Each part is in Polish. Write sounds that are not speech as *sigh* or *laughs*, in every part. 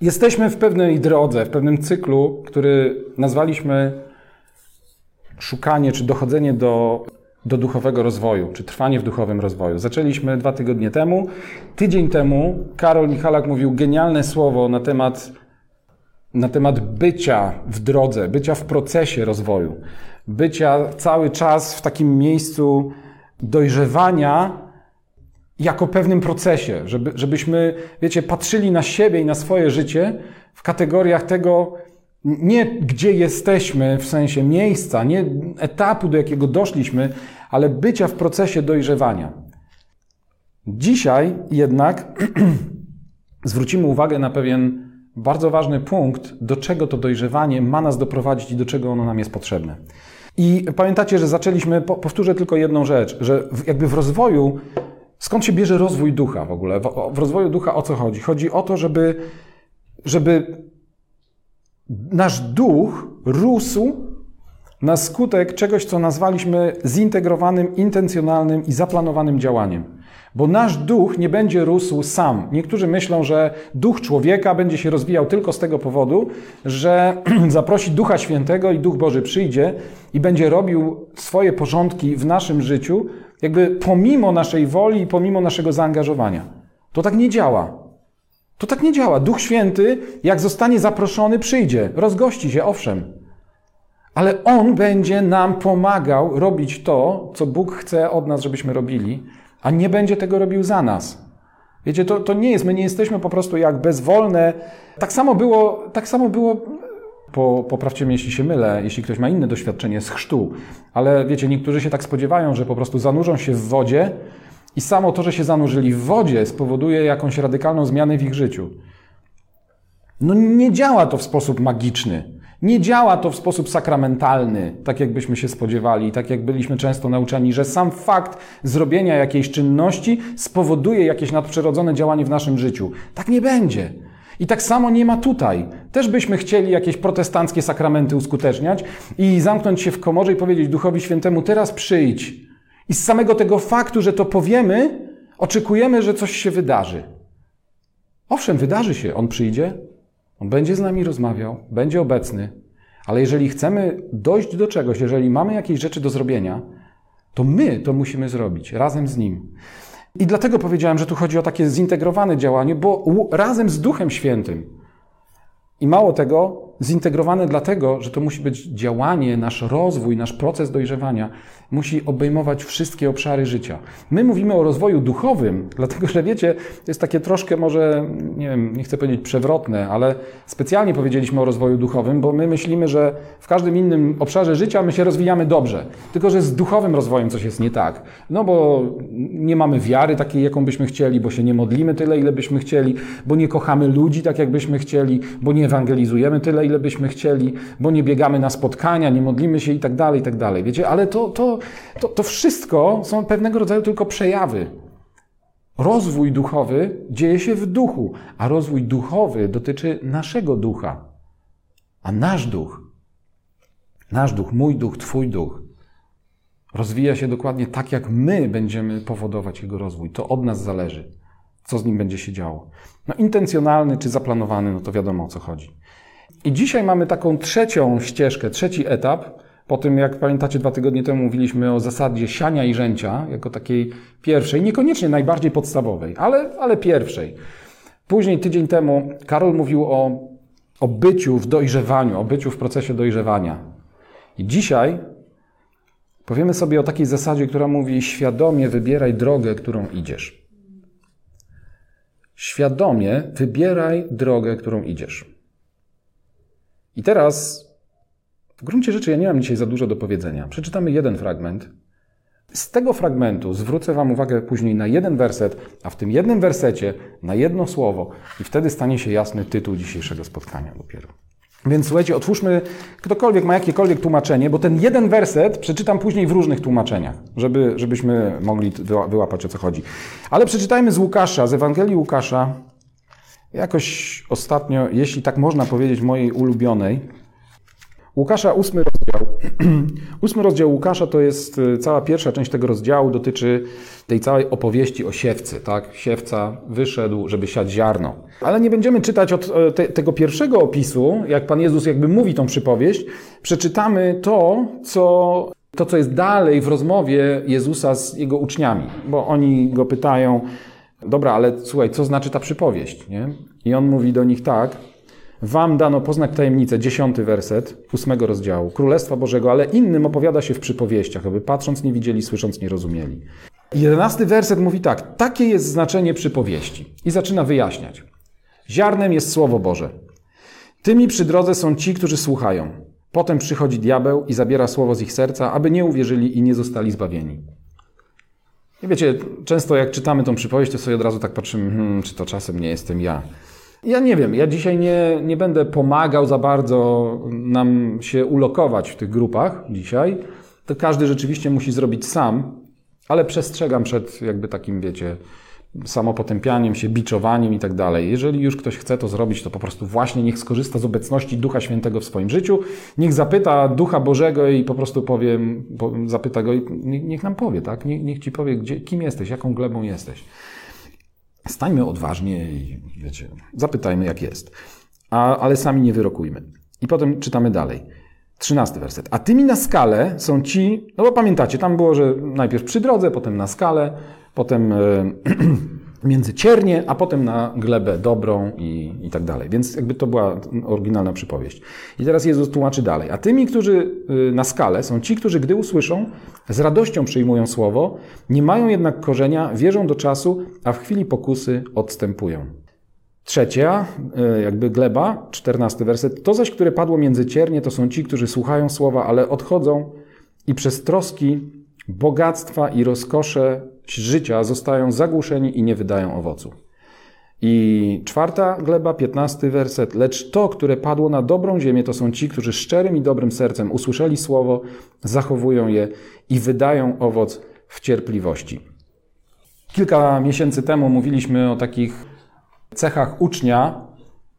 Jesteśmy w pewnej drodze, w pewnym cyklu, który nazwaliśmy szukanie czy dochodzenie do, do duchowego rozwoju, czy trwanie w duchowym rozwoju. Zaczęliśmy dwa tygodnie temu. Tydzień temu Karol Michalak mówił genialne słowo na temat, na temat bycia w drodze, bycia w procesie rozwoju, bycia cały czas w takim miejscu dojrzewania jako pewnym procesie, żeby, żebyśmy, wiecie, patrzyli na siebie i na swoje życie w kategoriach tego, nie gdzie jesteśmy, w sensie miejsca, nie etapu, do jakiego doszliśmy, ale bycia w procesie dojrzewania. Dzisiaj jednak *clears throat* zwrócimy uwagę na pewien bardzo ważny punkt, do czego to dojrzewanie ma nas doprowadzić i do czego ono nam jest potrzebne. I pamiętacie, że zaczęliśmy, powtórzę tylko jedną rzecz, że jakby w rozwoju, skąd się bierze rozwój ducha w ogóle? W, rozwoju ducha o co chodzi? Chodzi o to, żeby, żeby nasz duch rósł na skutek czegoś, co nazwaliśmy zintegrowanym, intencjonalnym i zaplanowanym działaniem. Bo nasz duch nie będzie rósł sam. Niektórzy myślą, że duch człowieka będzie się rozwijał tylko z tego powodu, że *clears throat* zaprosi Ducha Świętego i Duch Boży przyjdzie i będzie robił swoje porządki w naszym życiu, jakby pomimo naszej woli i pomimo naszego zaangażowania. To tak nie działa. To tak nie działa. Duch Święty, jak zostanie zaproszony, przyjdzie, rozgości się, owszem. Ale On będzie nam pomagał robić to, co Bóg chce od nas, żebyśmy robili, a nie będzie tego robił za nas. Wiecie, to, to nie jest, my nie jesteśmy po prostu jak bezwolne. Tak samo było, tak samo było po, poprawcie mnie, jeśli się mylę, jeśli ktoś ma inne doświadczenie z chrztu, ale wiecie, niektórzy się tak spodziewają, że po prostu zanurzą się w wodzie i samo to, że się zanurzyli w wodzie, spowoduje jakąś radykalną zmianę w ich życiu. No nie działa to w sposób magiczny. Nie działa to w sposób sakramentalny, tak jakbyśmy się spodziewali, tak jak byliśmy często nauczani, że sam fakt zrobienia jakiejś czynności spowoduje jakieś nadprzyrodzone działanie w naszym życiu. Tak nie będzie. I tak samo nie ma tutaj. Też byśmy chcieli jakieś protestanckie sakramenty uskuteczniać i zamknąć się w komorze i powiedzieć Duchowi Świętemu, teraz przyjdź. I z samego tego faktu, że to powiemy, oczekujemy, że coś się wydarzy. Owszem, wydarzy się. On przyjdzie, on będzie z nami rozmawiał, będzie obecny, ale jeżeli chcemy dojść do czegoś, jeżeli mamy jakieś rzeczy do zrobienia, to my to musimy zrobić razem z Nim. I dlatego powiedziałem, że tu chodzi o takie zintegrowane działanie, bo razem z Duchem Świętym. I mało tego, zintegrowane dlatego, że to musi być działanie, nasz rozwój, nasz proces dojrzewania musi obejmować wszystkie obszary życia. My mówimy o rozwoju duchowym, *laughs* dlatego że wiecie, jest takie troszkę może, nie wiem, nie chcę powiedzieć przewrotne, ale specjalnie powiedzieliśmy o rozwoju duchowym, bo my myślimy, że w każdym innym obszarze życia my się rozwijamy dobrze. Tylko, że z duchowym rozwojem coś jest nie tak. No bo nie mamy wiary takiej, jaką byśmy chcieli, bo się nie modlimy tyle, ile byśmy chcieli, bo nie kochamy ludzi tak, jak byśmy chcieli, bo nie ewangelizujemy tyle, ile byśmy chcieli, bo nie biegamy na spotkania, nie modlimy się i tak dalej, i tak dalej. Wiecie, ale to, to, to, to wszystko są pewnego rodzaju tylko przejawy. Rozwój duchowy dzieje się w duchu, a rozwój duchowy dotyczy naszego ducha. A nasz duch, nasz duch, mój duch, Twój duch, rozwija się dokładnie tak, jak my będziemy powodować jego rozwój. To od nas zależy, co z nim będzie się działo. No, intencjonalny czy zaplanowany, no to wiadomo o co chodzi. I dzisiaj mamy taką trzecią ścieżkę, trzeci etap. Po tym, jak pamiętacie, dwa tygodnie temu mówiliśmy o zasadzie siania i rzęcia, jako takiej pierwszej, niekoniecznie najbardziej podstawowej, ale, ale pierwszej. Później, tydzień temu, Karol mówił o, o byciu w dojrzewaniu, o byciu w procesie dojrzewania. I dzisiaj powiemy sobie o takiej zasadzie, która mówi: świadomie wybieraj drogę, którą idziesz. Świadomie wybieraj drogę, którą idziesz. I teraz, w gruncie rzeczy, ja nie mam dzisiaj za dużo do powiedzenia. Przeczytamy jeden fragment. Z tego fragmentu zwrócę Wam uwagę później na jeden werset, a w tym jednym wersecie na jedno słowo, i wtedy stanie się jasny tytuł dzisiejszego spotkania dopiero. Więc słuchajcie, otwórzmy, ktokolwiek ma jakiekolwiek tłumaczenie, bo ten jeden werset przeczytam później w różnych tłumaczeniach, żeby, żebyśmy mogli wyłapać o co chodzi. Ale przeczytajmy z Łukasza, z Ewangelii Łukasza, Jakoś ostatnio, jeśli tak można powiedzieć, mojej ulubionej, Łukasza ósmy rozdział. *clears throat* Ósmy rozdział Łukasza to jest y, cała pierwsza część tego rozdziału, dotyczy tej całej opowieści o siewcy. Tak? Siewca wyszedł, żeby siać ziarno. Ale nie będziemy czytać od e, te, tego pierwszego opisu, jak Pan Jezus jakby mówi tą przypowieść. Przeczytamy to, co, to, co jest dalej w rozmowie Jezusa z jego uczniami, bo oni go pytają, dobra, ale słuchaj, co znaczy ta przypowieść? Nie? I on mówi do nich tak, Wam dano poznać tajemnicę, dziesiąty werset ósmego rozdziału, Królestwa Bożego, ale innym opowiada się w przypowieściach, aby patrząc nie widzieli, słysząc nie rozumieli. Jedenasty werset mówi tak, takie jest znaczenie przypowieści. I zaczyna wyjaśniać. Ziarnem jest Słowo Boże. Tymi przy drodze są ci, którzy słuchają. Potem przychodzi diabeł i zabiera słowo z ich serca, aby nie uwierzyli i nie zostali zbawieni. I wiecie, często jak czytamy tą przypowieść, to sobie od razu tak patrzymy, hmm, czy to czasem nie jestem ja. Ja nie wiem, ja dzisiaj nie, nie będę pomagał za bardzo nam się ulokować w tych grupach dzisiaj. To każdy rzeczywiście musi zrobić sam, ale przestrzegam przed jakby takim, wiecie, samopotępianiem się, biczowaniem i tak dalej. Jeżeli już ktoś chce to zrobić, to po prostu właśnie niech skorzysta z obecności Ducha Świętego w swoim życiu, niech zapyta Ducha Bożego i po prostu powiem, zapyta go i niech nam powie, tak? Niech, niech ci powie, gdzie, kim jesteś, jaką glebą jesteś. Stańmy odważnie i wiecie, zapytajmy, jak jest. A, ale sami nie wyrokujmy. I potem czytamy dalej. Trzynasty werset. A tymi na skalę są ci, no bo pamiętacie, tam było, że najpierw przy drodze, potem na skalę, potem e, *clears throat* między ciernie, a potem na glebę dobrą i, i tak dalej. Więc jakby to była oryginalna przypowieść. I teraz Jezus tłumaczy dalej. A tymi, którzy y, na skalę są ci, którzy gdy usłyszą, z radością przyjmują słowo, nie mają jednak korzenia, wierzą do czasu, a w chwili pokusy odstępują. Trzecia, y, jakby gleba, czternasty werset. To zaś, które padło między ciernie, to są ci, którzy słuchają słowa, ale odchodzą i przez troski, bogactwa i rozkosze życia zostają zagłuszeni i nie wydają owocu. I czwarta gleba, piętnasty werset. Lecz to, które padło na dobrą ziemię, to są ci, którzy szczerym i dobrym sercem usłyszeli słowo, zachowują je i wydają owoc w cierpliwości. Kilka miesięcy temu mówiliśmy o takich cechach ucznia.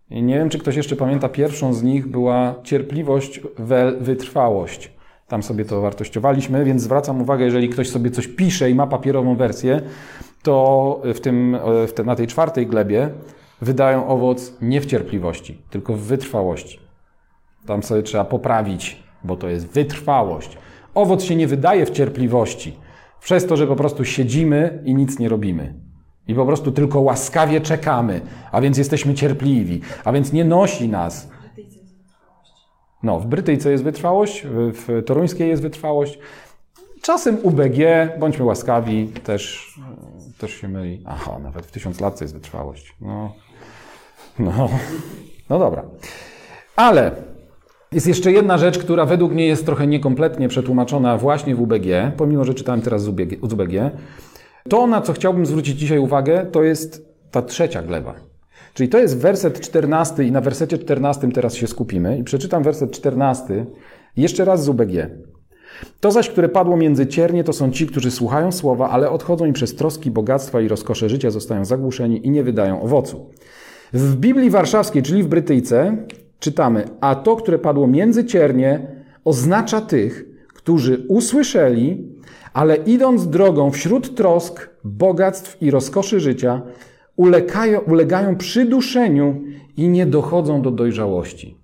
Nie wiem, czy ktoś jeszcze pamięta, pierwszą z nich była cierpliwość, wytrwałość. Tam sobie to wartościowaliśmy, więc zwracam uwagę, jeżeli ktoś sobie coś pisze i ma papierową wersję, to w tym, w te, na tej czwartej glebie wydają owoc nie w cierpliwości, tylko w wytrwałości. Tam sobie trzeba poprawić, bo to jest wytrwałość. Owoc się nie wydaje w cierpliwości, przez to, że po prostu siedzimy i nic nie robimy. I po prostu tylko łaskawie czekamy, a więc jesteśmy cierpliwi, a więc nie nosi nas no, w Brytyjce jest wytrwałość, w toruńskiej jest wytrwałość. Czasem UBG, bądźmy łaskawi, też, też się myli. Aha, nawet w tysiąc lat jest wytrwałość. No, no, no dobra. Ale jest jeszcze jedna rzecz, która według mnie jest trochę niekompletnie przetłumaczona właśnie w UBG, pomimo że czytałem teraz. Z UBG. To, na co chciałbym zwrócić dzisiaj uwagę, to jest ta trzecia gleba. Czyli to jest werset 14 i na wersecie 14 teraz się skupimy i przeczytam werset 14 jeszcze raz z UBG. To zaś, które padło między ciernie, to są ci, którzy słuchają słowa, ale odchodzą im przez troski, bogactwa i rozkosze życia, zostają zagłuszeni i nie wydają owocu. W Biblii Warszawskiej, czyli w Brytyjce, czytamy, a to, które padło między ciernie, oznacza tych, którzy usłyszeli, ale idąc drogą wśród trosk, bogactw i rozkoszy życia, ulegają, ulegają przyduszeniu i nie dochodzą do dojrzałości.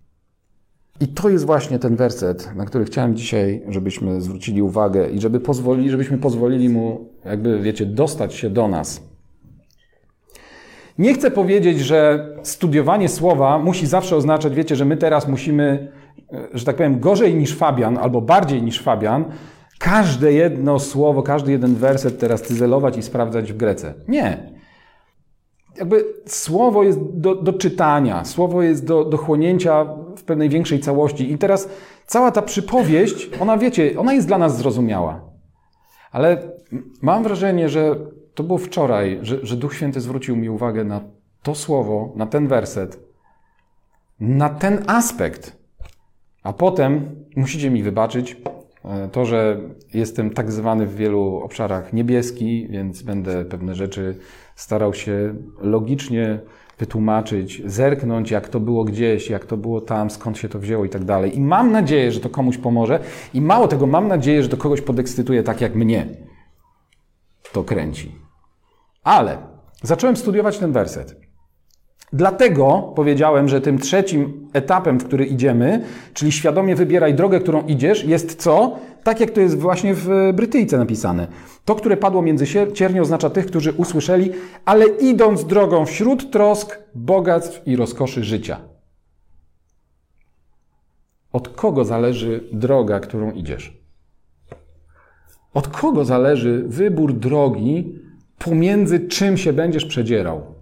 I to jest właśnie ten werset, na który chciałem dzisiaj, żebyśmy zwrócili uwagę i żeby pozwolili, żebyśmy pozwolili mu, jakby wiecie, dostać się do nas. Nie chcę powiedzieć, że studiowanie słowa musi zawsze oznaczać, wiecie, że my teraz musimy, że tak powiem, gorzej niż Fabian albo bardziej niż Fabian, każde jedno słowo, każdy jeden werset teraz cyzelować i sprawdzać w Grece. Nie jakby słowo jest do, do czytania, słowo jest do, do chłonięcia w pewnej większej całości. I teraz cała ta przypowieść, ona wiecie, ona jest dla nas zrozumiała. Ale mam wrażenie, że to było wczoraj, że, że Duch Święty zwrócił mi uwagę na to słowo, na ten werset, na ten aspekt. A potem, musicie mi wybaczyć, e, to, że jestem tak zwany w wielu obszarach niebieski, więc będę pewne rzeczy starał się logicznie wytłumaczyć, zerknąć, jak to było gdzieś, jak to było tam, skąd się to wzięło i tak dalej. I mam nadzieję, że to komuś pomoże. I mało tego, mam nadzieję, że to kogoś podekscytuje tak jak mnie. To kręci. Ale zacząłem studiować ten werset. Dlatego powiedziałem, że tym trzecim etapem, w który idziemy, czyli świadomie wybieraj drogę, którą idziesz, jest co? Tak jak to jest właśnie w Brytyjce napisane. To, które padło między ciernie, oznacza tych, którzy usłyszeli, ale idąc drogą wśród trosk, bogactw i rozkoszy życia. Od kogo zależy droga, którą idziesz? Od kogo zależy wybór drogi, pomiędzy czym się będziesz przedzierał?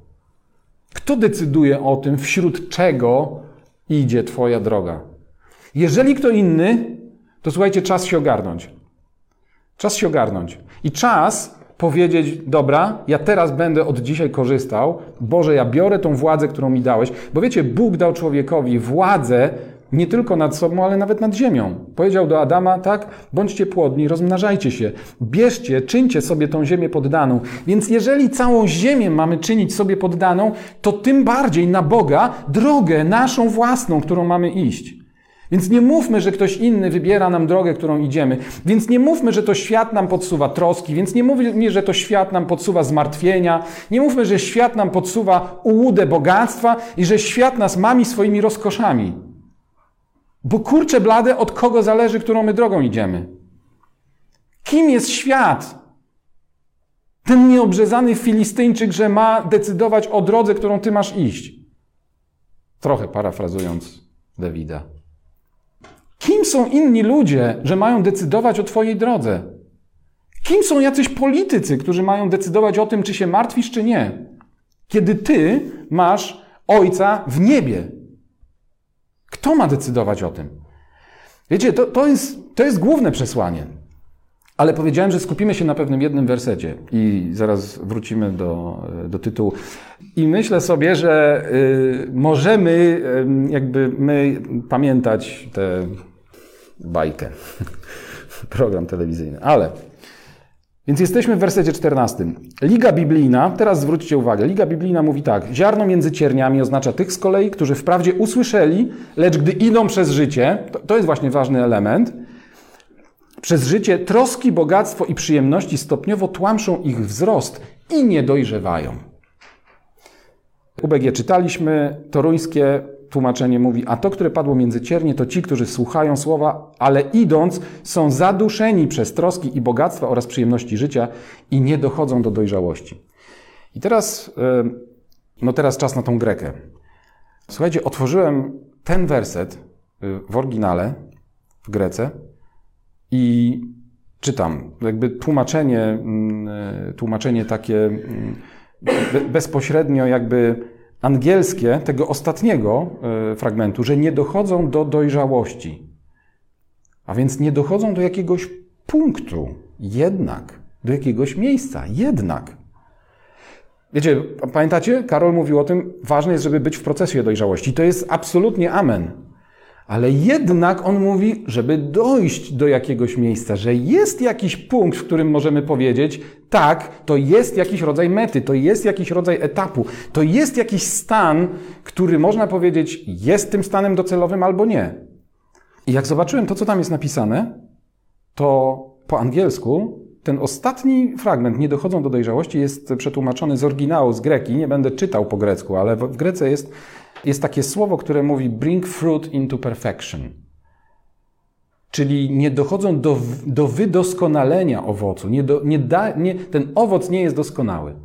Kto decyduje o tym, wśród czego idzie Twoja droga? Jeżeli kto inny, to słuchajcie, czas się ogarnąć. Czas się ogarnąć. I czas powiedzieć, dobra, ja teraz będę od dzisiaj korzystał, Boże, ja biorę tą władzę, którą mi dałeś, bo wiecie, Bóg dał człowiekowi władzę nie tylko nad sobą, ale nawet nad ziemią. Powiedział do Adama, tak, bądźcie płodni, rozmnażajcie się, bierzcie, czyńcie sobie tą ziemię poddaną. Więc jeżeli całą ziemię mamy czynić sobie poddaną, to tym bardziej na Boga drogę naszą własną, którą mamy iść. Więc nie mówmy, że ktoś inny wybiera nam drogę, którą idziemy. Więc nie mówmy, że to świat nam podsuwa troski. Więc nie mówmy, że to świat nam podsuwa zmartwienia. Nie mówmy, że świat nam podsuwa ułudę bogactwa i że świat nas mami swoimi rozkoszami. Bo kurczę blade, od kogo zależy, którą my drogą idziemy. Kim jest świat? Ten nieobrzezany Filistyńczyk, że ma decydować o drodze, którą ty masz iść. Trochę parafrazując Dawida. Kim są inni ludzie, że mają decydować o Twojej drodze? Kim są jacyś politycy, którzy mają decydować o tym, czy się martwisz, czy nie? Kiedy Ty masz Ojca w niebie, kto ma decydować o tym? Wiecie, to, to, jest, to jest główne przesłanie. Ale powiedziałem, że skupimy się na pewnym jednym wersecie i zaraz wrócimy do, do tytułu. I myślę sobie, że y, możemy y, jakby my pamiętać tę bajkę, *laughs* program telewizyjny. Ale więc jesteśmy w wersecie 14. Liga biblijna, teraz zwróćcie uwagę, Liga biblijna mówi tak: ziarno między cierniami oznacza tych z kolei, którzy wprawdzie usłyszeli, lecz gdy idą przez życie, to, to jest właśnie ważny element, przez życie troski, bogactwo i przyjemności stopniowo tłamszą ich wzrost i nie dojrzewają. UBG czytaliśmy, toruńskie tłumaczenie mówi, a to, które padło między ciernie, to ci, którzy słuchają słowa, ale idąc, są zaduszeni przez troski i bogactwa oraz przyjemności życia i nie dochodzą do dojrzałości. I teraz, e, no teraz czas na tą Grekę. Słuchajcie, otworzyłem ten werset e, w oryginale, w Grece i czytam. Jakby tłumaczenie, mm, e, tłumaczenie takie mm, bezpośrednio jakby angielskie tego ostatniego e, fragmentu, że nie dochodzą do dojrzałości. A więc nie dochodzą do jakiegoś punktu, jednak, do jakiegoś miejsca, jednak. Wiecie, pamiętacie? Karol mówił o tym, ważne jest, żeby być w procesie dojrzałości. To jest absolutnie amen. Ale jednak on mówi, żeby dojść do jakiegoś miejsca, że jest jakiś punkt, w którym możemy powiedzieć, tak, to jest jakiś rodzaj mety, to jest jakiś rodzaj etapu, to jest jakiś stan, który można powiedzieć, jest tym stanem docelowym albo nie. I jak zobaczyłem to, co tam jest napisane, to po angielsku ten ostatni fragment, nie dochodzą do dojrzałości, jest przetłumaczony z oryginału, z greki. Nie będę czytał po grecku, ale w Grece jest jest takie słowo, które mówi bring fruit into perfection. Czyli nie dochodzą do, do wydoskonalenia owocu. Nie do, nie da, nie, ten owoc nie jest doskonały.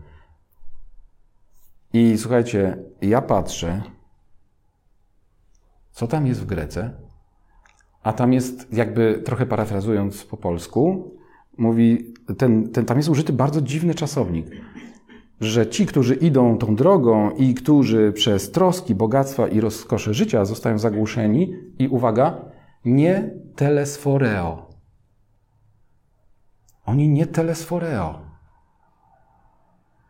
I słuchajcie, ja patrzę, co tam jest w Grece, a tam jest, jakby trochę parafrazując po polsku, mówi, ten, ten, tam jest użyty bardzo dziwny czasownik że ci, którzy idą tą drogą i którzy przez troski, bogactwa i rozkosze życia zostają zagłuszeni i uwaga, nie telesforeo. Oni nie telesforeo.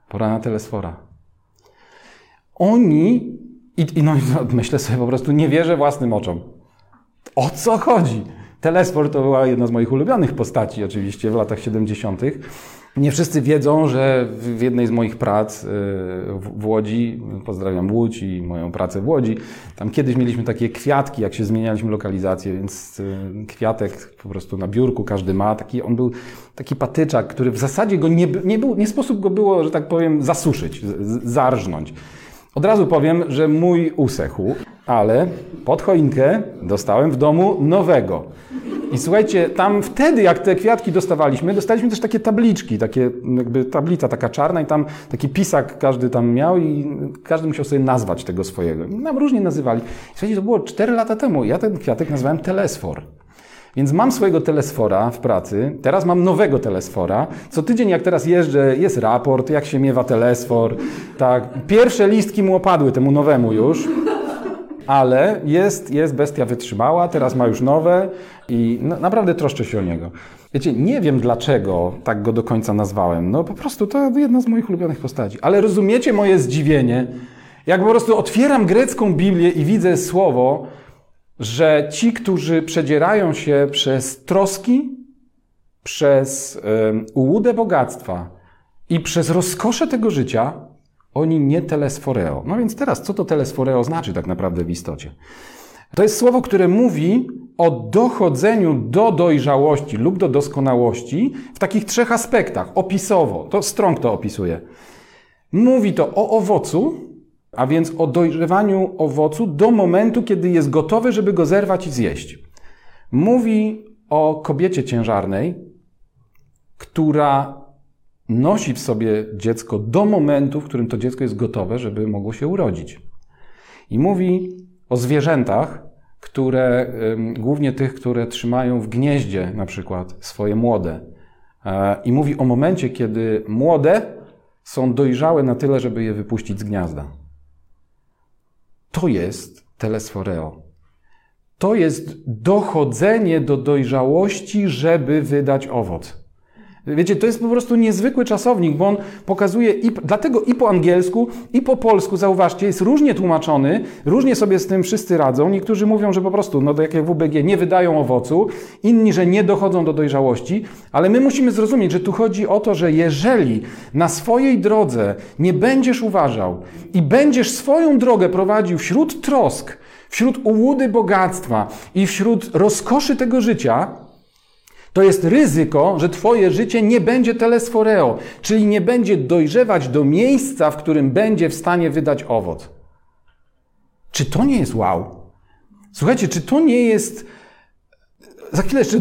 Pora na telesfora. Oni, i, i no, *laughs* myślę sobie po prostu, nie wierzę własnym oczom. O co chodzi? Telesfor to była jedna z moich ulubionych postaci, oczywiście, w latach 70. Nie wszyscy wiedzą, że w jednej z moich prac y, w Łodzi, pozdrawiam Łódź i moją pracę w Łodzi, tam kiedyś mieliśmy takie kwiatki, jak się zmienialiśmy lokalizację, więc y, kwiatek po prostu na biurku każdy ma. Taki, on był taki patyczak, który w zasadzie go nie, nie, był, nie sposób go było, że tak powiem, zasuszyć, zarżnąć. Od razu powiem, że mój usechł, ale pod choinkę dostałem w domu nowego. I słuchajcie, tam wtedy, jak te kwiatki dostawaliśmy, dostaliśmy też takie tabliczki, takie jakby tablica taka czarna i tam taki pisak każdy tam miał i każdy musiał sobie nazwać tego swojego. I nam różnie nazywali. I słuchajcie, to było 4 lata temu. Ja ten kwiatek nazwałem telesfor. Więc mam swojego telesfora w pracy, teraz mam nowego telesfora. Co tydzień, jak teraz jeżdżę, jest raport, jak się miewa telesfor. Tak, pierwsze listki mu opadły, temu nowemu już. Ale jest, jest bestia wytrzymała, teraz ma już nowe i naprawdę troszczę się o niego. Wiecie, nie wiem dlaczego tak go do końca nazwałem. No po prostu to jedna z moich ulubionych postaci. Ale rozumiecie moje zdziwienie, jak po prostu otwieram grecką Biblię i widzę słowo, że ci, którzy przedzierają się przez troski, przez um, ułudę bogactwa i przez rozkosze tego życia, oni nie telesforeo. No więc teraz, co to telesforeo znaczy tak naprawdę w istocie? To jest słowo, które mówi o dochodzeniu do dojrzałości lub do doskonałości w takich trzech aspektach. Opisowo, to Strong to opisuje. Mówi to o owocu, a więc o dojrzewaniu owocu do momentu, kiedy jest gotowy, żeby go zerwać i zjeść. Mówi o kobiecie ciężarnej, która nosi w sobie dziecko do momentu, w którym to dziecko jest gotowe, żeby mogło się urodzić. I mówi o zwierzętach, które, głównie tych, które trzymają w gnieździe na przykład swoje młode. E, I mówi o momencie, kiedy młode są dojrzałe na tyle, żeby je wypuścić z gniazda. To jest telesforeo. To jest dochodzenie do dojrzałości, żeby wydać owoc. Wiecie, to jest po prostu niezwykły czasownik, bo on pokazuje, i, dlatego i po angielsku, i po polsku, zauważcie, jest różnie tłumaczony, różnie sobie z tym wszyscy radzą. Niektórzy mówią, że po prostu, no tak jak WBG, nie wydają owocu, inni, że nie dochodzą do dojrzałości, ale my musimy zrozumieć, że tu chodzi o to, że jeżeli na swojej drodze nie będziesz uważał i będziesz swoją drogę prowadził wśród trosk, wśród ułudy bogactwa i wśród rozkoszy tego życia, to jest ryzyko, że Twoje życie nie będzie telesforeo, czyli nie będzie dojrzewać do miejsca, w którym będzie w stanie wydać owoc. Czy to nie jest wow? Słuchajcie, czy to nie jest. Za chwilę jeszcze,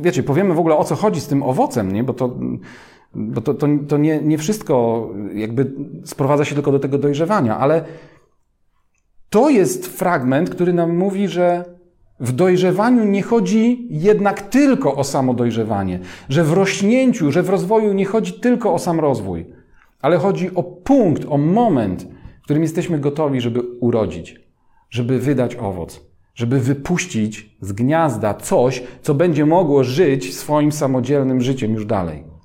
wiecie, powiemy w ogóle o co chodzi z tym owocem, nie? bo to, bo to, to, to nie, nie wszystko jakby sprowadza się tylko do tego dojrzewania, ale to jest fragment, który nam mówi, że w dojrzewaniu nie chodzi jednak tylko o samo dojrzewanie, że w rośnięciu, że w rozwoju nie chodzi tylko o sam rozwój, ale chodzi o punkt, o moment, w którym jesteśmy gotowi, żeby urodzić, żeby wydać owoc, żeby wypuścić z gniazda coś, co będzie mogło żyć swoim samodzielnym życiem już dalej.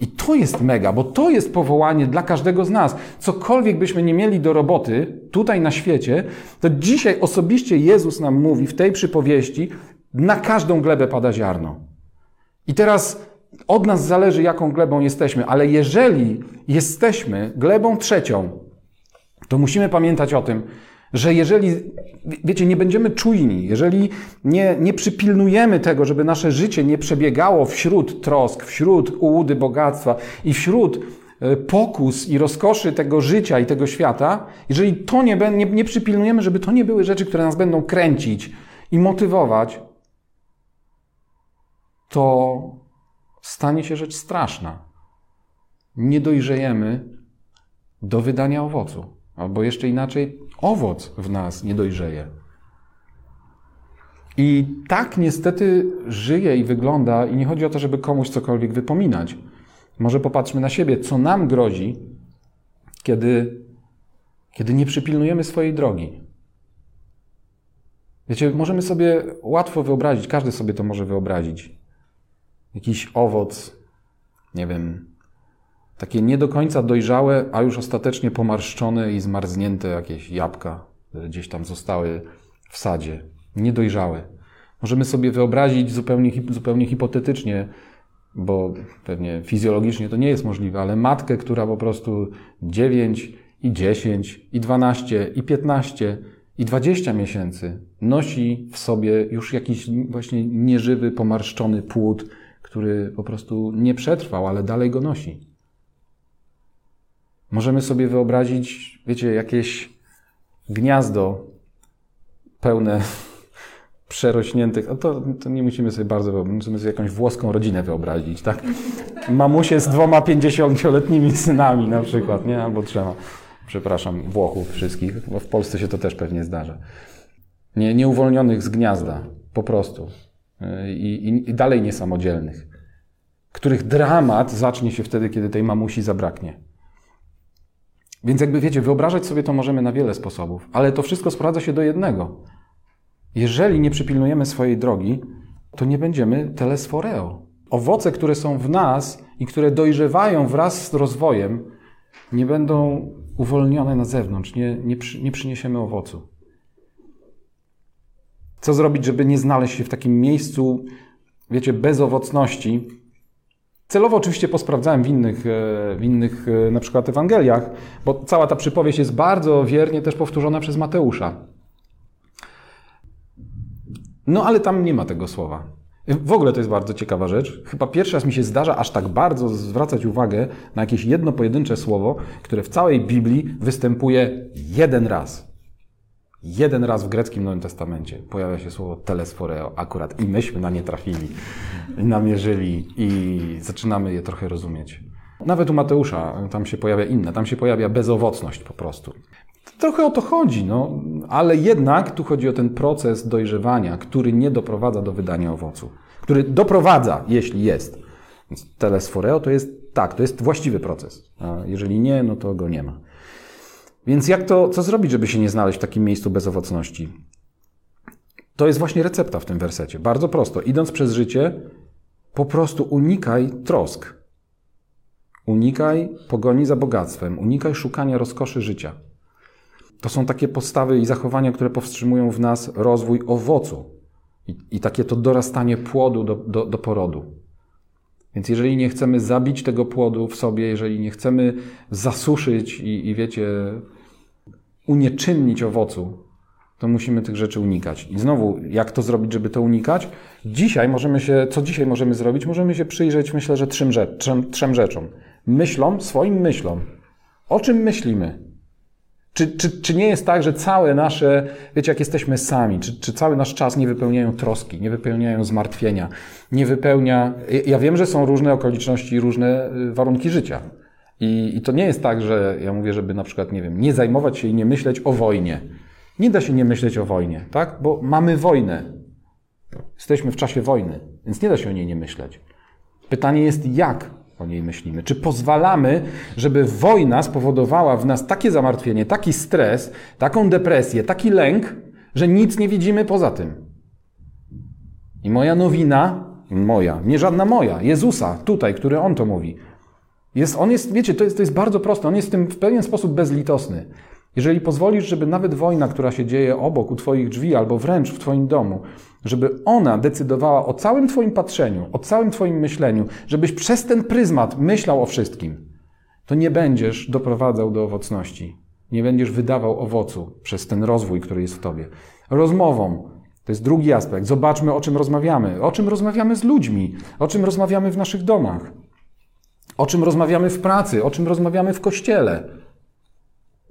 I to jest mega, bo to jest powołanie dla każdego z nas. Cokolwiek byśmy nie mieli do roboty tutaj na świecie, to dzisiaj osobiście Jezus nam mówi w tej przypowieści, na każdą glebę pada ziarno. I teraz od nas zależy, jaką glebą jesteśmy, ale jeżeli jesteśmy glebą trzecią, to musimy pamiętać o tym, że jeżeli, wiecie, nie będziemy czujni, jeżeli nie, nie przypilnujemy tego, żeby nasze życie nie przebiegało wśród trosk, wśród ułudy bogactwa i wśród e, pokus i rozkoszy tego życia i tego świata, jeżeli to nie, nie, nie przypilnujemy, żeby to nie były rzeczy, które nas będą kręcić i motywować, to stanie się rzecz straszna. Nie dojrzejemy do wydania owocu. Albo jeszcze inaczej, owoc w nas nie dojrzeje. I tak niestety żyje i wygląda, i nie chodzi o to, żeby komuś cokolwiek wypominać. Może popatrzmy na siebie, co nam grozi, kiedy, kiedy nie przypilnujemy swojej drogi. Wiecie, możemy sobie łatwo wyobrazić, każdy sobie to może wyobrazić. Jakiś owoc, nie wiem, takie nie do końca dojrzałe, a już ostatecznie pomarszczone i zmarznięte jakieś jabłka, które gdzieś tam zostały w sadzie. Niedojrzałe. Możemy sobie wyobrazić zupełnie, zupełnie hipotetycznie bo pewnie fizjologicznie to nie jest możliwe, ale matkę, która po prostu 9 i 10 i 12 i 15 i 20 miesięcy nosi w sobie już jakiś właśnie nieżywy, pomarszczony płód, który po prostu nie przetrwał, ale dalej go nosi. Możemy sobie wyobrazić, wiecie, jakieś gniazdo pełne *laughs* przerośniętych, a to, to nie musimy sobie bardzo wyobrazić, musimy sobie jakąś włoską rodzinę wyobrazić, tak? Mamusie z dwoma pięćdziesięcioletnimi *laughs* synami na przykład, nie? Albo trzema, przepraszam, Włochów wszystkich, bo w Polsce się to też pewnie zdarza. Nie, nieuwolnionych z gniazda, po prostu. I, i, I dalej niesamodzielnych. Których dramat zacznie się wtedy, kiedy tej mamusi zabraknie. Więc jakby wiecie, wyobrażać sobie to możemy na wiele sposobów, ale to wszystko sprowadza się do jednego. Jeżeli nie przypilnujemy swojej drogi, to nie będziemy telesforeo. Owoce, które są w nas i które dojrzewają wraz z rozwojem, nie będą uwolnione na zewnątrz, nie, nie, przy, nie przyniesiemy owocu. Co zrobić, żeby nie znaleźć się w takim miejscu, wiecie, bezowocności, Celowo oczywiście posprawdzałem w innych, e, w innych e, na przykład Ewangeliach, bo cała ta przypowieść jest bardzo wiernie też powtórzona przez Mateusza. No ale tam nie ma tego słowa. W ogóle to jest bardzo ciekawa rzecz. Chyba pierwszy raz mi się zdarza aż tak bardzo zwracać uwagę na jakieś jedno pojedyncze słowo, które w całej Biblii występuje jeden raz. Jeden raz w greckim Nowym Testamencie pojawia się słowo telesforeo akurat i myśmy na nie trafili, namierzyli i zaczynamy je trochę rozumieć. Nawet u Mateusza tam się pojawia inne, tam się pojawia bezowocność po prostu. Trochę o to chodzi, no, ale jednak tu chodzi o ten proces dojrzewania, który nie doprowadza do wydania owocu. Który doprowadza, jeśli jest. Więc telesforeo to jest tak, to jest właściwy proces. A jeżeli nie, no to go nie ma. Więc jak to, co zrobić, żeby się nie znaleźć w takim miejscu bezowocności? To jest właśnie recepta w tym wersecie. Bardzo prosto. Idąc przez życie, po prostu unikaj trosk. Unikaj pogoni za bogactwem, unikaj szukania rozkoszy życia. To są takie postawy i zachowania, które powstrzymują w nas rozwój owocu i, i takie to dorastanie płodu do, do, do porodu. Więc jeżeli nie chcemy zabić tego płodu w sobie, jeżeli nie chcemy zasuszyć i, i wiecie, unieczynnić owocu, to musimy tych rzeczy unikać. I znowu, jak to zrobić, żeby to unikać? Dzisiaj możemy się, co dzisiaj możemy zrobić? Możemy się przyjrzeć, myślę, że trzem, rzecz, trzem, trzem rzeczom. Myślom, swoim myślom. O czym myślimy? Czy, czy, czy nie jest tak, że całe nasze, wiecie, jak jesteśmy sami, czy, czy cały nasz czas nie wypełniają troski, nie wypełniają zmartwienia, nie wypełnia. Ja wiem, że są różne okoliczności, różne y, warunki życia. I, I to nie jest tak, że ja mówię, żeby na przykład, nie wiem, nie zajmować się i nie myśleć o wojnie. Nie da się nie myśleć o wojnie, tak? Bo mamy wojnę. Jesteśmy w czasie wojny, więc nie da się o niej nie myśleć. Pytanie jest, jak o niej myślimy? Czy pozwalamy, żeby wojna spowodowała w nas takie zamartwienie, taki stres, taką depresję, taki lęk, że nic nie widzimy poza tym? I moja nowina, moja, nie żadna moja, Jezusa, tutaj, który On to mówi, jest, on jest, wiecie, to jest, to jest bardzo proste, on jest w tym w pewien sposób bezlitosny. Jeżeli pozwolisz, żeby nawet wojna, która się dzieje obok, u Twoich drzwi albo wręcz w Twoim domu, żeby ona decydowała o całym Twoim patrzeniu, o całym Twoim myśleniu, żebyś przez ten pryzmat myślał o wszystkim, to nie będziesz doprowadzał do owocności. Nie będziesz wydawał owocu przez ten rozwój, który jest w Tobie. Rozmową. To jest drugi aspekt. Zobaczmy, o czym rozmawiamy. O czym rozmawiamy z ludźmi. O czym rozmawiamy w naszych domach. O czym rozmawiamy w pracy. O czym rozmawiamy w kościele.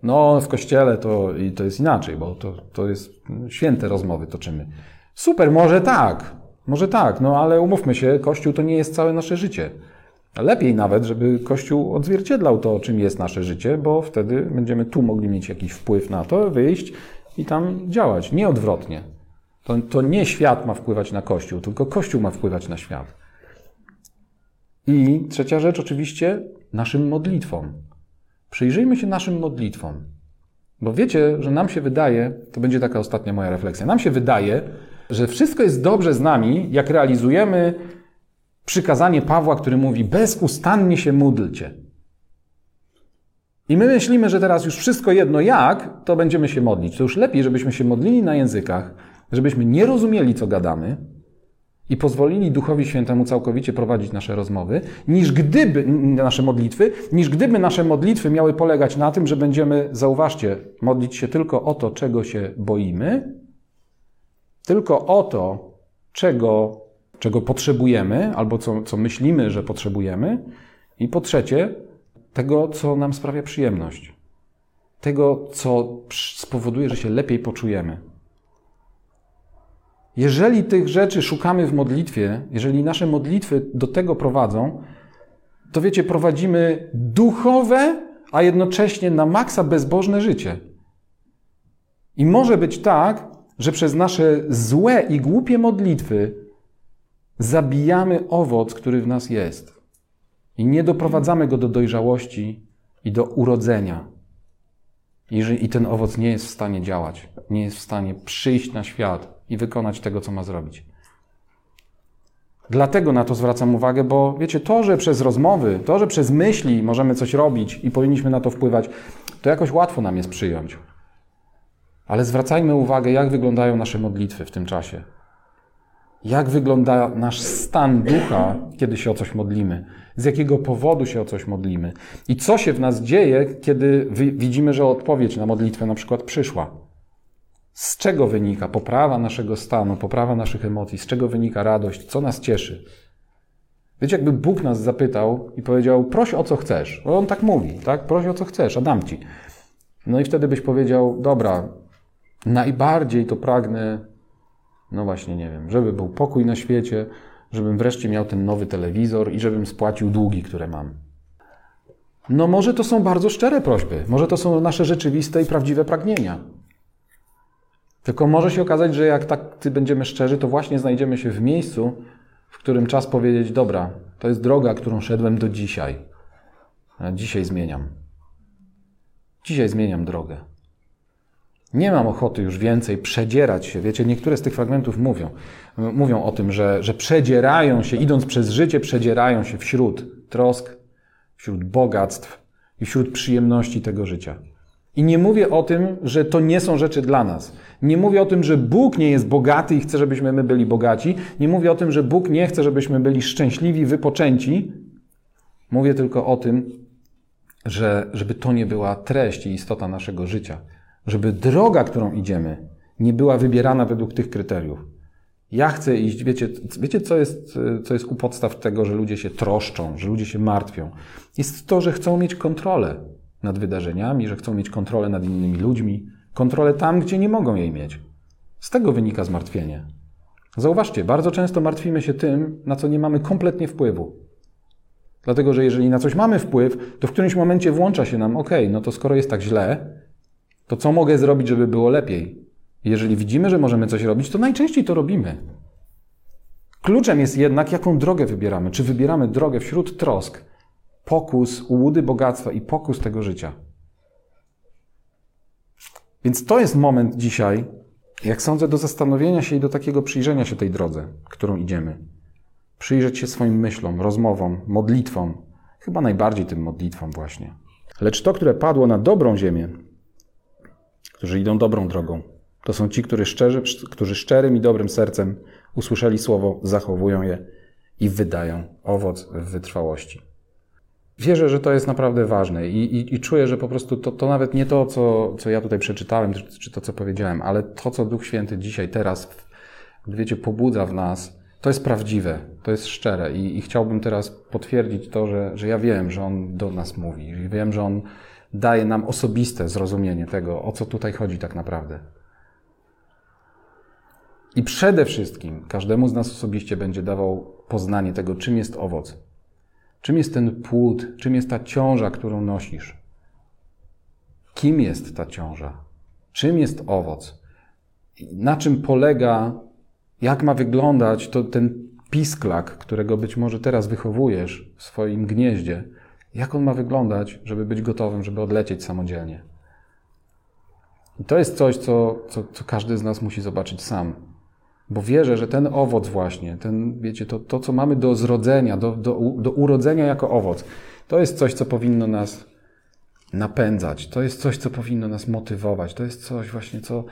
No, w kościele to, i to jest inaczej, bo to, to jest święte rozmowy toczymy. Super, może tak, może tak, no ale umówmy się, Kościół to nie jest całe nasze życie. Lepiej nawet, żeby Kościół odzwierciedlał to, czym jest nasze życie, bo wtedy będziemy tu mogli mieć jakiś wpływ na to, wyjść i tam działać, nie odwrotnie. To, to nie świat ma wpływać na Kościół, tylko Kościół ma wpływać na świat. I trzecia rzecz, oczywiście, naszym modlitwom. Przyjrzyjmy się naszym modlitwom. Bo wiecie, że nam się wydaje, to będzie taka ostatnia moja refleksja, nam się wydaje, że wszystko jest dobrze z nami, jak realizujemy przykazanie Pawła, który mówi: bezustannie się módlcie. I my myślimy, że teraz już wszystko jedno jak, to będziemy się modlić. To już lepiej, żebyśmy się modlili na językach, żebyśmy nie rozumieli, co gadamy, i pozwolili Duchowi Świętemu całkowicie prowadzić nasze rozmowy, niż gdyby, nasze modlitwy, niż gdyby nasze modlitwy miały polegać na tym, że będziemy, zauważcie, modlić się tylko o to, czego się boimy, tylko o to, czego, czego potrzebujemy, albo co, co myślimy, że potrzebujemy, i po trzecie, tego, co nam sprawia przyjemność. Tego, co spowoduje, że się lepiej poczujemy. Jeżeli tych rzeczy szukamy w modlitwie, jeżeli nasze modlitwy do tego prowadzą, to wiecie, prowadzimy duchowe, a jednocześnie na maksa bezbożne życie. I może być tak, że przez nasze złe i głupie modlitwy zabijamy owoc, który w nas jest. I nie doprowadzamy go do dojrzałości i do urodzenia. I ten owoc nie jest w stanie działać, nie jest w stanie przyjść na świat i wykonać tego, co ma zrobić. Dlatego na to zwracam uwagę, bo wiecie, to, że przez rozmowy, to, że przez myśli możemy coś robić i powinniśmy na to wpływać, to jakoś łatwo nam jest przyjąć. Ale zwracajmy uwagę, jak wyglądają nasze modlitwy w tym czasie. Jak wygląda nasz stan ducha, kiedy się o coś modlimy? Z jakiego powodu się o coś modlimy? I co się w nas dzieje, kiedy widzimy, że odpowiedź na modlitwę na przykład przyszła? Z czego wynika poprawa naszego stanu, poprawa naszych emocji? Z czego wynika radość? Co nas cieszy? Wiecie, jakby Bóg nas zapytał i powiedział: proś o co chcesz. Bo on tak mówi, tak? Proś o co chcesz, a dam ci. No i wtedy byś powiedział: Dobra, najbardziej to pragnę no właśnie, nie wiem, żeby był pokój na świecie, żebym wreszcie miał ten nowy telewizor i żebym spłacił długi, które mam. No może to są bardzo szczere prośby, może to są nasze rzeczywiste i prawdziwe pragnienia. Tylko może się okazać, że jak tak będziemy szczerzy, to właśnie znajdziemy się w miejscu, w którym czas powiedzieć: Dobra, to jest droga, którą szedłem do dzisiaj. A dzisiaj zmieniam. Dzisiaj zmieniam drogę. Nie mam ochoty już więcej przedzierać się. Wiecie, niektóre z tych fragmentów mówią, mówią o tym, że, że przedzierają się, idąc przez życie, przedzierają się wśród trosk, wśród bogactw i wśród przyjemności tego życia. I nie mówię o tym, że to nie są rzeczy dla nas. Nie mówię o tym, że Bóg nie jest bogaty i chce, żebyśmy my byli bogaci. Nie mówię o tym, że Bóg nie chce, żebyśmy byli szczęśliwi, wypoczęci. Mówię tylko o tym, że żeby to nie była treść i istota naszego życia żeby droga, którą idziemy, nie była wybierana według tych kryteriów. Ja chcę iść, wiecie, wiecie co, jest, co jest u podstaw tego, że ludzie się troszczą, że ludzie się martwią? Jest to, że chcą mieć kontrolę nad wydarzeniami, że chcą mieć kontrolę nad innymi ludźmi, kontrolę tam, gdzie nie mogą jej mieć. Z tego wynika zmartwienie. Zauważcie, bardzo często martwimy się tym, na co nie mamy kompletnie wpływu. Dlatego, że jeżeli na coś mamy wpływ, to w którymś momencie włącza się nam, ok, no to skoro jest tak źle, to co mogę zrobić, żeby było lepiej? Jeżeli widzimy, że możemy coś robić, to najczęściej to robimy. Kluczem jest jednak, jaką drogę wybieramy. Czy wybieramy drogę wśród trosk, pokus, ułudy bogactwa i pokus tego życia. Więc to jest moment dzisiaj, jak sądzę, do zastanowienia się i do takiego przyjrzenia się tej drodze, którą idziemy. Przyjrzeć się swoim myślom, rozmowom, modlitwom, chyba najbardziej tym modlitwom właśnie. Lecz to, które padło na dobrą ziemię, którzy idą dobrą drogą. To są ci, którzy, szczerzy, którzy szczerym i dobrym sercem usłyszeli słowo, zachowują je i wydają owoc w wytrwałości. Wierzę, że to jest naprawdę ważne i, i, i czuję, że po prostu to, to nawet nie to, co, co ja tutaj przeczytałem, czy, to, co powiedziałem, ale to, co Duch Święty dzisiaj, teraz, wiecie, pobudza w nas, to jest prawdziwe, to jest szczere i, i chciałbym teraz potwierdzić to, że, że ja wiem, że On do nas mówi, wiem, że On daje nam osobiste zrozumienie tego, o co tutaj chodzi tak naprawdę. I przede wszystkim każdemu z nas osobiście będzie dawał poznanie tego, czym jest owoc, czym jest ten płód, czym jest ta ciąża, którą nosisz. Kim jest ta ciąża? Czym jest owoc? Na czym polega, jak ma wyglądać to ten pisklak, którego być może teraz wychowujesz w swoim gnieździe, jak on ma wyglądać, żeby być gotowym, żeby odlecieć samodzielnie. I to jest coś, co, co, co każdy z nas musi zobaczyć sam. Bo wierzę, że ten owoc właśnie, ten, wiecie, to, to co mamy do zrodzenia, do, do, do urodzenia jako owoc, to jest coś, co powinno nas napędzać. To jest coś, co powinno nas motywować. To jest coś właśnie, co,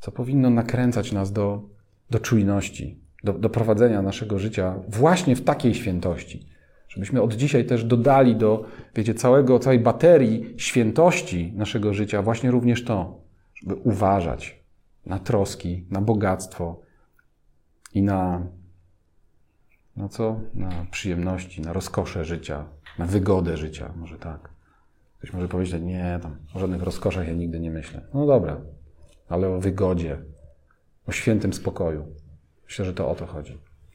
co powinno nakręcać nas do, do czujności, do, do prowadzenia naszego życia właśnie w takiej świętości. Żebyśmy od dzisiaj też dodali do, wiecie, całego, całej baterii świętości naszego życia właśnie również to, żeby uważać na troski, na bogactwo i na, na co? Na przyjemności, na rozkosze życia, na wygodę życia, może tak. Ktoś może powiedzieć, nie, tam o żadnych rozkoszach ja nigdy nie myślę. No dobra, ale o wygodzie, o świętym spokoju. Myślę, że to o to chodzi.